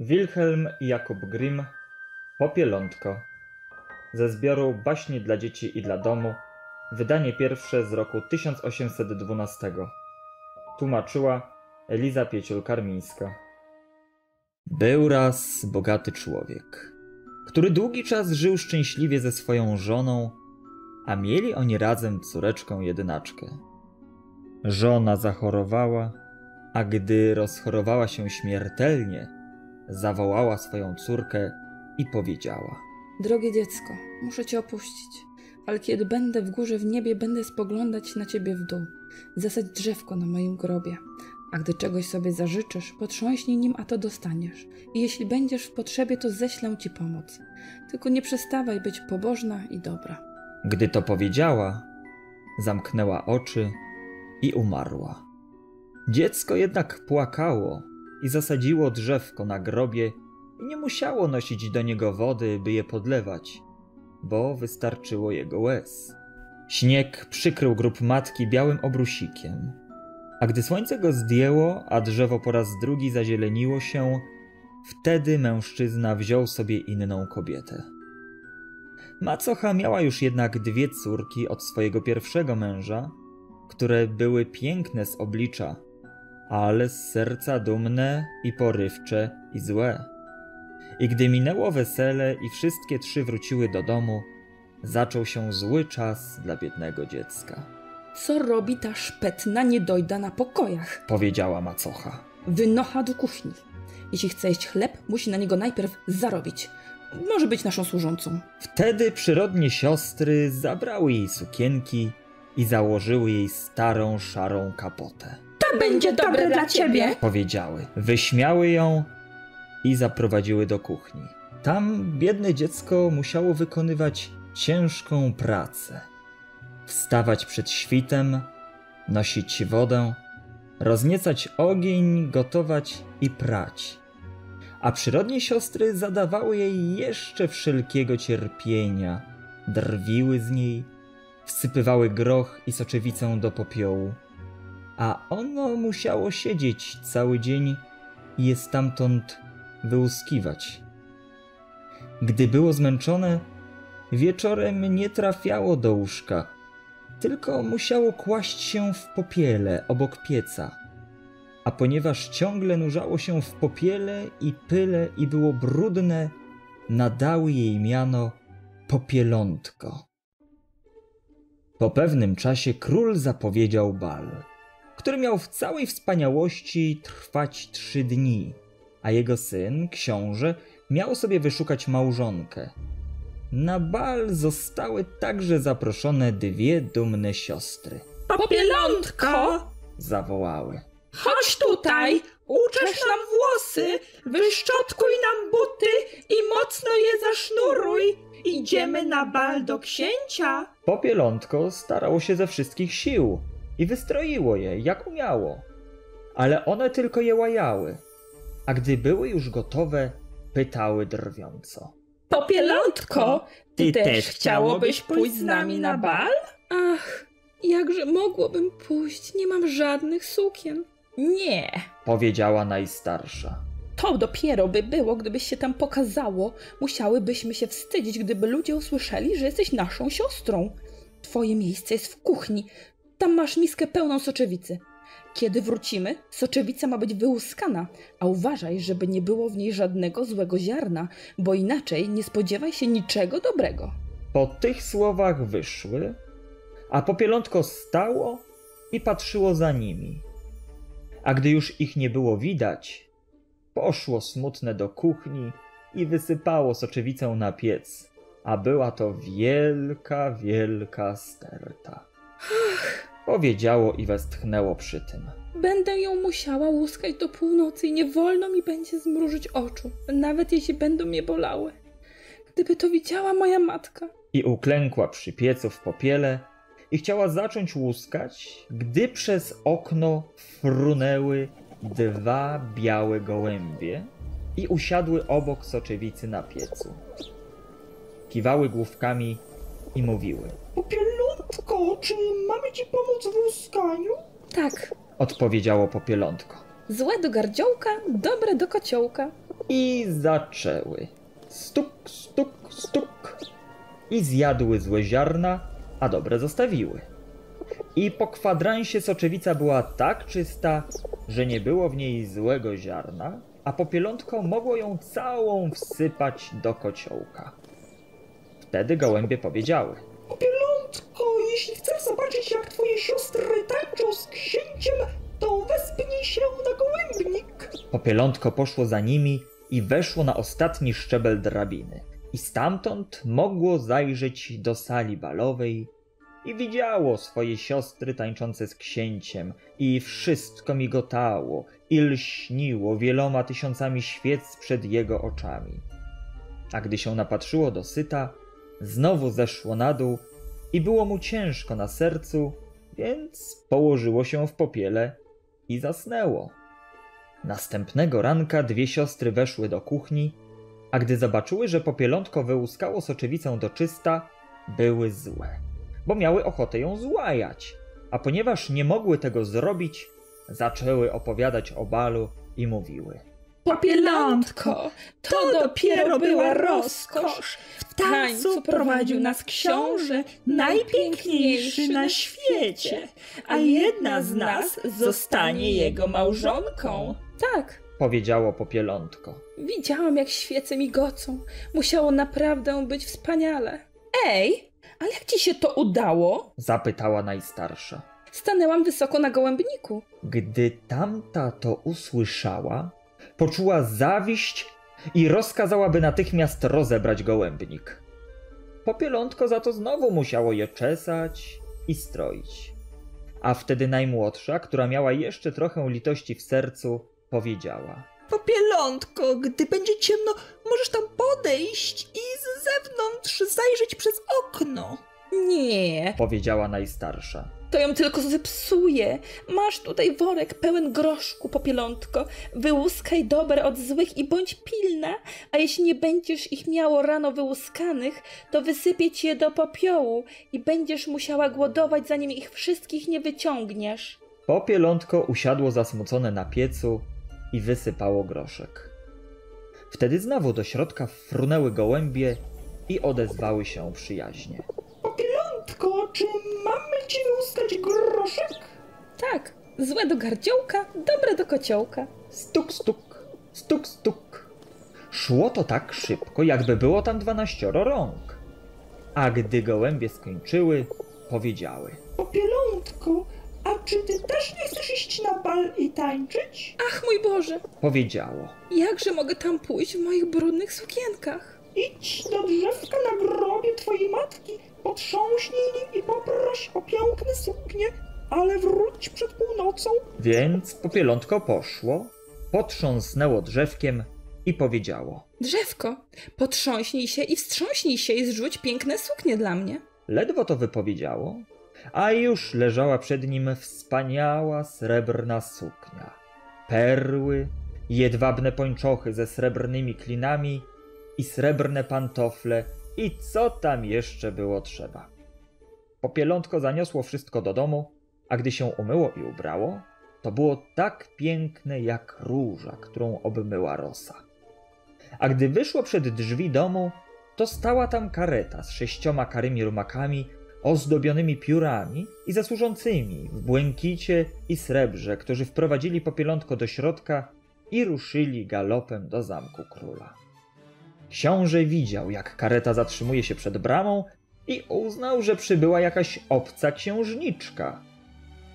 Wilhelm Jakub Grimm Popielątko. Ze zbioru Baśni dla dzieci i dla domu. Wydanie pierwsze z roku 1812 tłumaczyła Eliza Pieciul-Karmińska. Był raz bogaty człowiek, który długi czas żył szczęśliwie ze swoją żoną, a mieli oni razem córeczkę jedynaczkę. Żona zachorowała, a gdy rozchorowała się śmiertelnie, zawołała swoją córkę i powiedziała: Drogie dziecko, muszę cię opuścić, ale kiedy będę w górze w niebie, będę spoglądać na ciebie w dół. Zasadź drzewko na moim grobie, a gdy czegoś sobie zażyczysz, potrząśnij nim, a to dostaniesz. I jeśli będziesz w potrzebie, to ześlę ci pomoc. Tylko nie przestawaj być pobożna i dobra. Gdy to powiedziała, zamknęła oczy i umarła. Dziecko jednak płakało i zasadziło drzewko na grobie i nie musiało nosić do niego wody, by je podlewać, bo wystarczyło jego łez. Śnieg przykrył grób matki białym obrusikiem, a gdy słońce go zdjęło, a drzewo po raz drugi zazieleniło się, wtedy mężczyzna wziął sobie inną kobietę. Macocha miała już jednak dwie córki od swojego pierwszego męża, które były piękne z oblicza, ale z serca dumne i porywcze i złe. I gdy minęło wesele i wszystkie trzy wróciły do domu, zaczął się zły czas dla biednego dziecka. Co robi ta szpetna niedojda na pokojach? Powiedziała macocha. Wynocha do kuchni. Jeśli chce jeść chleb, musi na niego najpierw zarobić. Może być naszą służącą. Wtedy przyrodnie siostry zabrały jej sukienki i założyły jej starą, szarą kapotę. Będzie dobre dla ciebie! Powiedziały. Wyśmiały ją i zaprowadziły do kuchni. Tam biedne dziecko musiało wykonywać ciężką pracę. Wstawać przed świtem, nosić wodę, rozniecać ogień, gotować i prać. A przyrodnie siostry zadawały jej jeszcze wszelkiego cierpienia, drwiły z niej, wsypywały groch i soczewicę do popiołu. A ono musiało siedzieć cały dzień i je stamtąd wyłuskiwać. Gdy było zmęczone, wieczorem nie trafiało do łóżka, tylko musiało kłaść się w popiele obok pieca. A ponieważ ciągle nurzało się w popiele i pyle i było brudne, nadały jej miano popielątko. Po pewnym czasie król zapowiedział bal, który miał w całej wspaniałości trwać trzy dni, a jego syn, książę, miał sobie wyszukać małżonkę. Na bal zostały także zaproszone dwie dumne siostry. Popielątko! Zawołały. Chodź tutaj! Uczesz nam włosy, wyszczotkuj nam buty i mocno je zasznuruj. Idziemy na bal do księcia. Popielątko starało się ze wszystkich sił i wystroiło je, jak umiało. Ale one tylko je łajały, a gdy były już gotowe, pytały drwiąco. Popielątko, ty, też chciałobyś pójść z nami na bal? Ach, jakże mogłabym pójść? Nie mam żadnych sukien. Nie, Powiedziała najstarsza. to dopiero by było, gdybyś się tam pokazało. Musiałybyśmy się wstydzić, gdyby ludzie usłyszeli, że jesteś naszą siostrą. Twoje miejsce jest w kuchni. Tam masz miskę pełną soczewicy. Kiedy wrócimy, soczewica ma być wyłuskana, a uważaj, żeby nie było w niej żadnego złego ziarna, bo inaczej nie spodziewaj się niczego dobrego. Po tych słowach wyszły, a popielątko stało i patrzyło za nimi. A gdy już ich nie było widać, poszło smutne do kuchni i wysypało soczewicę na piec, a była to wielka, wielka sterta. Powiedziało i westchnęło przy tym. Będę ją musiała łuskać do północy i nie wolno mi będzie zmrużyć oczu, nawet jeśli będą mnie bolały. Gdyby to widziała moja matka. i uklękła przy piecu w popiele i chciała zacząć łuskać, gdy przez okno frunęły dwa białe gołębie i usiadły obok soczewicy na piecu. Kiwały główkami i mówiły. Popielątko, czy mamy ci pomóc w łuskaniu? Tak, Odpowiedziało popielątko. złe do gardziołka, dobre do kociołka. I zaczęły. Stuk, stuk, stuk. I zjadły złe ziarna, a dobre zostawiły. I po kwadransie soczewica była tak czysta, że nie było w niej złego ziarna, a popielątko mogło ją całą wsypać do kociołka. Wtedy gołębie powiedziały. Popielątko, jeśli chcesz zobaczyć, jak twoje siostry tańczą z księciem, to wespnij się na gołębnik. Popielątko poszło za nimi i weszło na ostatni szczebel drabiny. I stamtąd mogło zajrzeć do sali balowej i widziało swoje siostry tańczące z księciem i wszystko migotało i lśniło wieloma tysiącami świec przed jego oczami. A gdy się napatrzyło dosyta, znowu zeszło na dół i było mu ciężko na sercu, więc położyło się w popiele i zasnęło. Następnego ranka dwie siostry weszły do kuchni, a gdy zobaczyły, że popielątko wyłuskało soczewicę do czysta, były złe, bo miały ochotę ją złajać. A ponieważ nie mogły tego zrobić, zaczęły opowiadać o balu i mówiły. Popielątko, to dopiero była rozkosz. W tańcu prowadził nas książę, najpiękniejszy na świecie, a jedna z nas zostanie jego małżonką. Tak, Powiedziało popielątko. widziałam jak świece migocą. Musiało naprawdę być wspaniale. Ej, ale jak ci się to udało? Zapytała najstarsza. Stanęłam wysoko na gołębniku. Gdy tamta to usłyszała, poczuła zawiść i rozkazałaby natychmiast rozebrać gołębnik. Popielątko za to znowu musiało je czesać i stroić. A wtedy najmłodsza, która miała jeszcze trochę litości w sercu, powiedziała: Popielątko, gdy będzie ciemno, możesz tam podejść i z zewnątrz zajrzeć przez okno. Nie, Powiedziała najstarsza. To ją tylko zepsuje. Masz tutaj worek pełen groszku, popielątko. Wyłuskaj dobre od złych i bądź pilna, a jeśli nie będziesz ich miało rano wyłuskanych, to wysypię ci je do popiołu i będziesz musiała głodować, zanim ich wszystkich nie wyciągniesz. Popielątko usiadło zasmucone na piecu i wysypało groszek. Wtedy znowu do środka frunęły gołębie i odezwały się przyjaźnie. Złe do gardziołka, dobre do kociołka. Stuk, stuk, stuk, stuk. Szło to tak szybko, jakby było tam dwanaścioro rąk. A gdy gołębie skończyły, powiedziały. Popielątko, a czy ty też nie chcesz iść na bal i tańczyć? Ach, mój Boże, Powiedziało. jakże mogę tam pójść w moich brudnych sukienkach? Idź do drzewka na grobie twojej matki, potrząśnij nim i poproś o piękne suknie, ale wróć przed północą. Więc popielątko poszło, potrząsnęło drzewkiem i powiedziało. Drzewko, potrząśnij się i wstrząśnij się i zrzuć piękne suknie dla mnie. Ledwo to wypowiedziało, a już leżała przed nim wspaniała srebrna suknia. Perły, jedwabne pończochy ze srebrnymi klinami i srebrne pantofle i co tam jeszcze było trzeba. Popielątko zaniosło wszystko do domu, a gdy się umyło i ubrało, to było tak piękne jak róża, którą obmyła rosa. A gdy wyszło przed drzwi domu, to stała tam kareta z sześcioma karymi rumakami ozdobionymi piórami i zasłużącymi w błękicie i srebrze, którzy wprowadzili popielątko do środka i ruszyli galopem do zamku króla. Książę widział, jak kareta zatrzymuje się przed bramą i uznał, że przybyła jakaś obca księżniczka.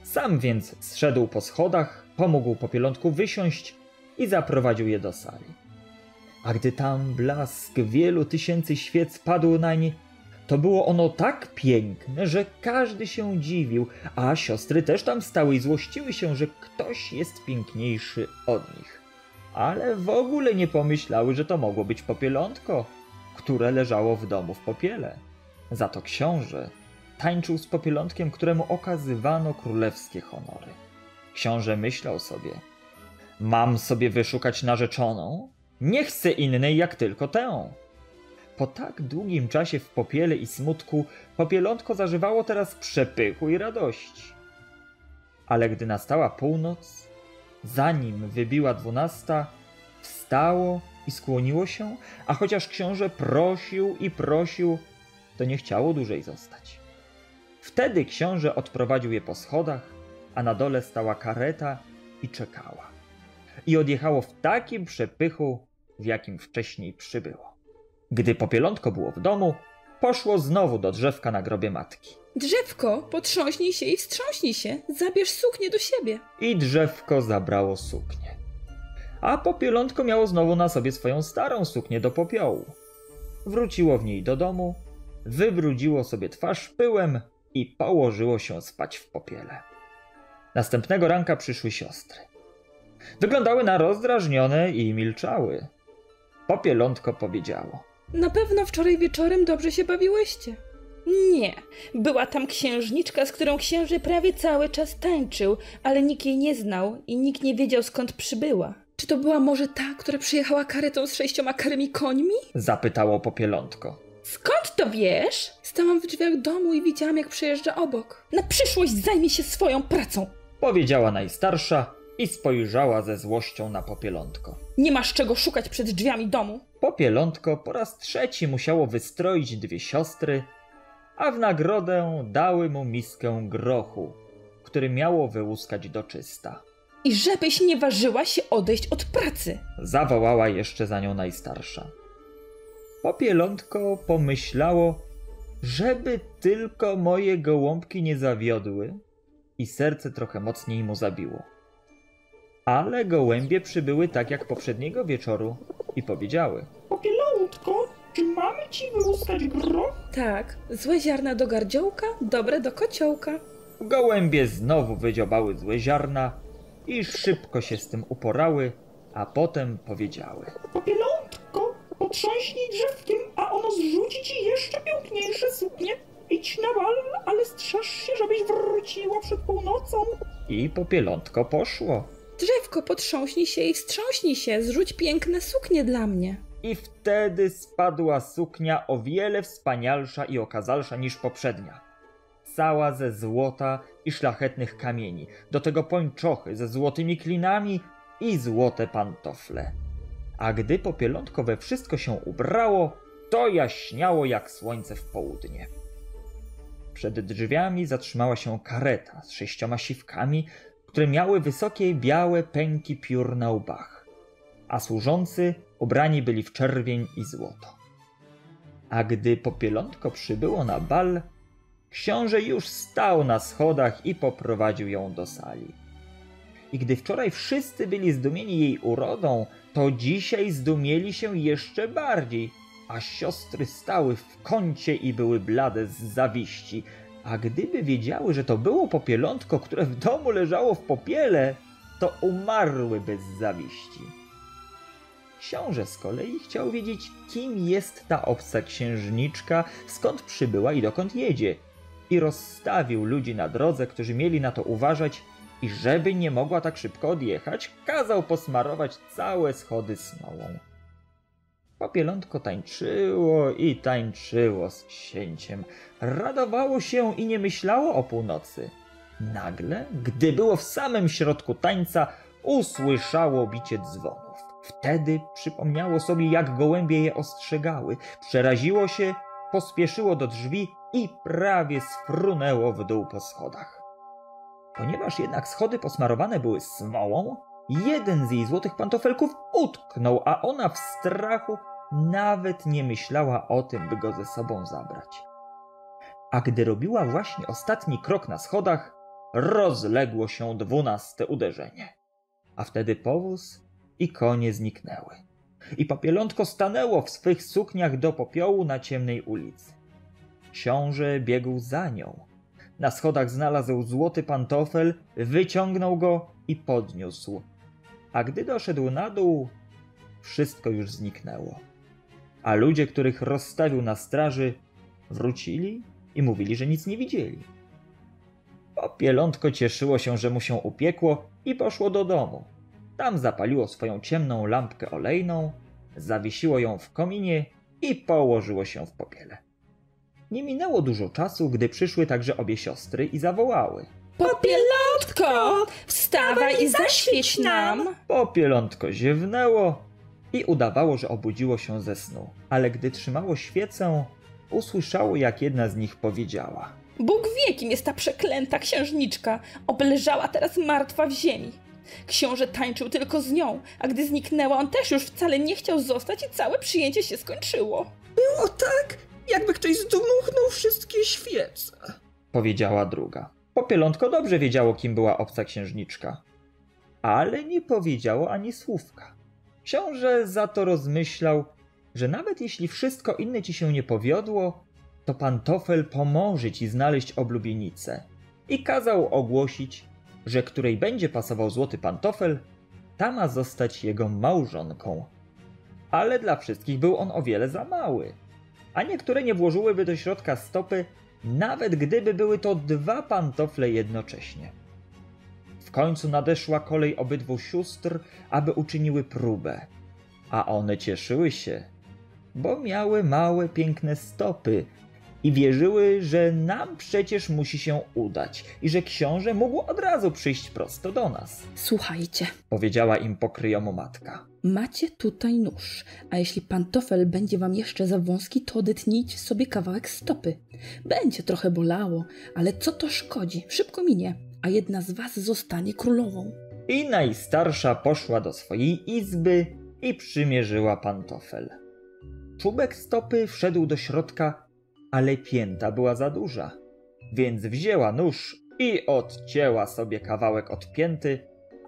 Sam więc zszedł po schodach, pomógł popielątku wysiąść i zaprowadził je do sali. A gdy tam blask wielu tysięcy świec padł nań, to było ono tak piękne, że każdy się dziwił, a siostry też tam stały i złościły się, że ktoś jest piękniejszy od nich. Ale w ogóle nie pomyślały, że to mogło być popielątko, które leżało w domu w popiele. Za to książę tańczył z popielątkiem, któremu okazywano królewskie honory. Książę myślał sobie: Mam sobie wyszukać narzeczoną? Nie chcę innej jak tylko tę. Po tak długim czasie w popiele i smutku, popielątko zażywało teraz przepychu i radości. Ale gdy nastała północ, zanim wybiła dwunasta, wstało i skłoniło się, a chociaż książę prosił i prosił, to nie chciało dłużej zostać. Wtedy książę odprowadził je po schodach, a na dole stała kareta i czekała. I odjechało w takim przepychu, w jakim wcześniej przybyło. Gdy popielątko było w domu, poszło znowu do drzewka na grobie matki. Drzewko, potrząśnij się i wstrząśnij się. Zabierz suknię do siebie. I drzewko zabrało suknię. A popielątko miało znowu na sobie swoją starą suknię do popiołu. Wróciło w niej do domu, wybrudziło sobie twarz pyłem i położyło się spać w popiele. Następnego ranka przyszły siostry. Wyglądały na rozdrażnione i milczały. Popielątko powiedziało. Na pewno wczoraj wieczorem dobrze się bawiłyście. Nie, była tam księżniczka, z którą księży prawie cały czas tańczył, ale nikt jej nie znał i nikt nie wiedział skąd przybyła. Czy to była może ta, która przyjechała karetą z sześcioma karymi końmi? Zapytało popielątko. Skąd to wiesz? Stałam w drzwiach domu i widziałam, jak przejeżdża obok. Na przyszłość zajmij się swoją pracą. Powiedziała najstarsza i spojrzała ze złością na popielątko. Nie masz czego szukać przed drzwiami domu. Popielątko po raz trzeci musiało wystroić dwie siostry, a w nagrodę dały mu miskę grochu, który miało wyłuskać do czysta. I żebyś nie ważyła się odejść od pracy. Zawołała jeszcze za nią najstarsza. Popielątko pomyślało, żeby tylko moje gołąbki nie zawiodły i serce trochę mocniej mu zabiło. Ale gołębie przybyły tak jak poprzedniego wieczoru i powiedziały. Popielątko, czy mamy ci wyłuskać groch? Tak, złe ziarna do gardziołka, dobre do kociołka. Gołębie znowu wydziobały złe ziarna i szybko się z tym uporały, a potem powiedziały. Popielątko, potrząśnij drzewkiem, a ono zrzuci ci jeszcze piękniejsze suknie. Idź na bal, ale strzeż się, żebyś wróciła przed północą. I popielątko poszło. Drzewko, potrząśnij się i wstrząśnij się, zrzuć piękne suknie dla mnie. I wtedy spadła suknia o wiele wspanialsza i okazalsza niż poprzednia. Cała ze złota i szlachetnych kamieni, do tego pończochy ze złotymi klinami i złote pantofle. A gdy popielątko we wszystko się ubrało, to jaśniało jak słońce w południe. Przed drzwiami zatrzymała się kareta z sześcioma siwkami, które miały wysokie białe pęki piór na łbach, a służący ubrani byli w czerwień i złoto. A gdy popielątko przybyło na bal, książę już stał na schodach i poprowadził ją do sali. I gdy wczoraj wszyscy byli zdumieni jej urodą, to dzisiaj zdumieli się jeszcze bardziej, a siostry stały w kącie i były blade z zawiści. A gdyby wiedziały, że to było popielątko, które w domu leżało w popiele, to umarłyby z zawiści. Książę z kolei chciał wiedzieć, kim jest ta obca księżniczka, skąd przybyła i dokąd jedzie. I rozstawił ludzi na drodze, którzy mieli na to uważać, i żeby nie mogła tak szybko odjechać, kazał posmarować całe schody smołą. Popielątko tańczyło i tańczyło z księciem. Radowało się i nie myślało o północy. Nagle, gdy było w samym środku tańca, usłyszało bicie dzwonów. Wtedy przypomniało sobie, jak gołębie je ostrzegały. Przeraziło się, pospieszyło do drzwi i prawie sfrunęło w dół po schodach. Ponieważ jednak schody posmarowane były smołą, jeden z jej złotych pantofelków utknął, a ona w strachu nawet nie myślała o tym, by go ze sobą zabrać. A gdy robiła właśnie ostatni krok na schodach, rozległo się dwunaste uderzenie. A wtedy powóz i konie zniknęły. I papielątko stanęło w swych sukniach do popiołu na ciemnej ulicy. Książę biegł za nią. Na schodach znalazł złoty pantofel, wyciągnął go i podniósł. A gdy doszedł na dół, wszystko już zniknęło. A ludzie, których rozstawił na straży, wrócili i mówili, że nic nie widzieli. Popielątko cieszyło się, że mu się upiekło i poszło do domu. Tam zapaliło swoją ciemną lampkę olejną, zawiesiło ją w kominie i położyło się w popiele. Nie minęło dużo czasu, gdy przyszły także obie siostry i zawołały. Popielątko, wstawaj i zaświeć nam. Popielątko ziewnęło i udawało, że obudziło się ze snu. Ale gdy trzymało świecę, usłyszało, jak jedna z nich powiedziała. Bóg wie, kim jest ta przeklęta księżniczka. Obleżała teraz martwa w ziemi. Książę tańczył tylko z nią, a gdy zniknęła, on też już wcale nie chciał zostać i całe przyjęcie się skończyło. Było tak, jakby ktoś zdmuchnął wszystkie świece. Powiedziała druga. Popielątko dobrze wiedziało, kim była obca księżniczka. Ale nie powiedziało ani słówka. Książę za to rozmyślał, że nawet jeśli wszystko inne ci się nie powiodło, to pantofel pomoże ci znaleźć oblubienicę. I kazał ogłosić, że której będzie pasował złoty pantofel, ta ma zostać jego małżonką. Ale dla wszystkich był on o wiele za mały, a niektóre nie włożyłyby do środka stopy, nawet gdyby były to dwa pantofle jednocześnie. W końcu nadeszła kolej obydwu sióstr, aby uczyniły próbę, a one cieszyły się, bo miały małe, piękne stopy i wierzyły, że nam przecież musi się udać i że książę mógł od razu przyjść prosto do nas, Słuchajcie, powiedziała im pokryjomu matka. macie tutaj nóż, a jeśli pantofel będzie wam jeszcze za wąski, to odetnijcie sobie kawałek stopy. Będzie trochę bolało, ale co to szkodzi? Szybko minie, a jedna z was zostanie królową. I najstarsza poszła do swojej izby i przymierzyła pantofel. Czubek stopy wszedł do środka, ale pięta była za duża, więc wzięła nóż i odcięła sobie kawałek od pięty,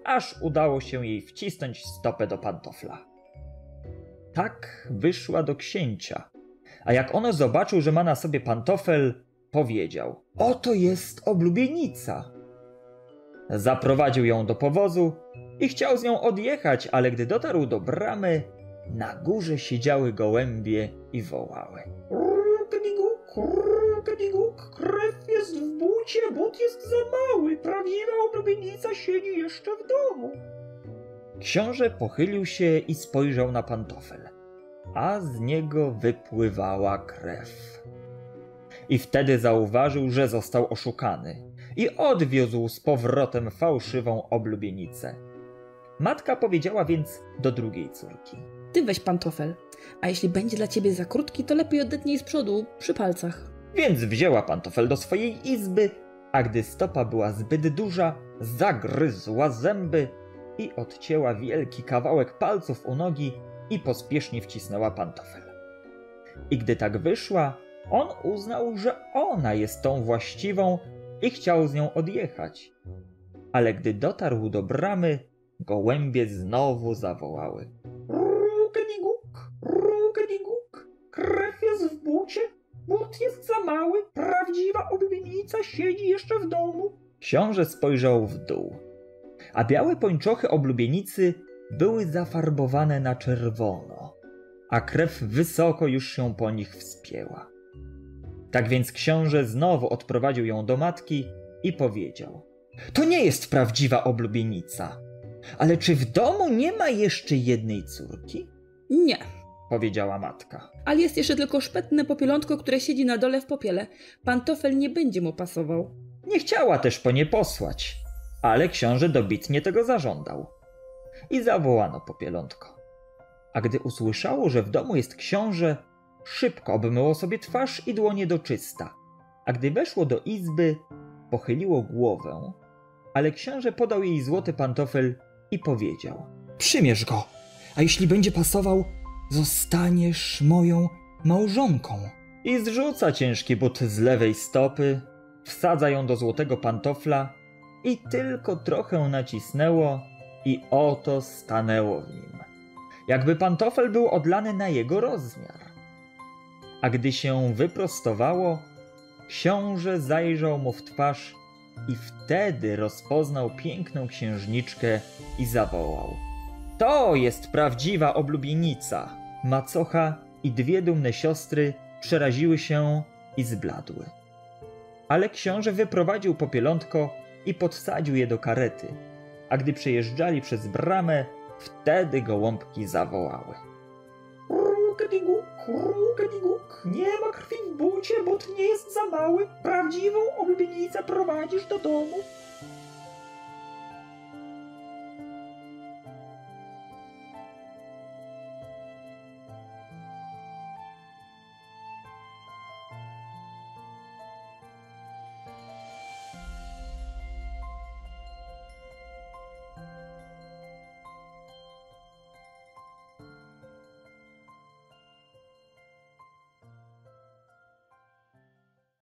aż udało się jej wcisnąć stopę do pantofla. Tak wyszła do księcia, a jak ono zobaczył, że ma na sobie pantofel, powiedział: Oto jest oblubienica. Zaprowadził ją do powozu i chciał z nią odjechać, ale gdy dotarł do bramy, na górze siedziały gołębie i wołały. Rukadiguk, krew jest w bucie, but jest za mały, prawdziwa oblubienica siedzi jeszcze w domu. Książę pochylił się i spojrzał na pantofel, a z niego wypływała krew. I wtedy zauważył, że został oszukany i odwiózł z powrotem fałszywą oblubienicę. Matka powiedziała więc do drugiej córki. Ty weź pantofel, a jeśli będzie dla ciebie za krótki, to lepiej odetnij z przodu, przy palcach. Więc wzięła pantofel do swojej izby, a gdy stopa była zbyt duża, zagryzła zęby i odcięła wielki kawałek palców u nogi i pospiesznie wcisnęła pantofel. I gdy tak wyszła, on uznał, że ona jest tą właściwą i chciał z nią odjechać. Ale gdy dotarł do bramy, gołębie znowu zawołały. Siedzi jeszcze w domu. Książę spojrzał w dół, a białe pończochy oblubienicy były zafarbowane na czerwono, a krew wysoko już się po nich wspięła. Tak więc książę znowu odprowadził ją do matki i powiedział: To nie jest prawdziwa oblubienica, ale czy w domu nie ma jeszcze jednej córki? Nie, powiedziała matka. ale jest jeszcze tylko szpetne popielątko, które siedzi na dole w popiele. Pantofel nie będzie mu pasował. Nie chciała też po nie posłać, ale książę dobitnie tego zażądał. I zawołano popielątko. A gdy usłyszało, że w domu jest książę, szybko obmyło sobie twarz i dłonie do czysta. A gdy weszło do izby, pochyliło głowę, ale książę podał jej złoty pantofel i powiedział: Przymierz go, a jeśli będzie pasował, zostaniesz moją małżonką. I zrzuca ciężki but z lewej stopy, wsadza ją do złotego pantofla i tylko trochę nacisnęło i oto stanęło w nim. Jakby pantofel był odlany na jego rozmiar. A gdy się wyprostowało, książę zajrzał mu w twarz i wtedy rozpoznał piękną księżniczkę i zawołał. To jest prawdziwa oblubienica! Macocha i dwie dumne siostry przeraziły się i zbladły. Ale książę wyprowadził popielątko i podsadził je do karety, a gdy przejeżdżali przez bramę, wtedy gołąbki zawołały. Rukadiguk, rukadiguk, nie ma krwi w bucie, but nie jest za mały, prawdziwą oblubienicę prowadzisz do domu.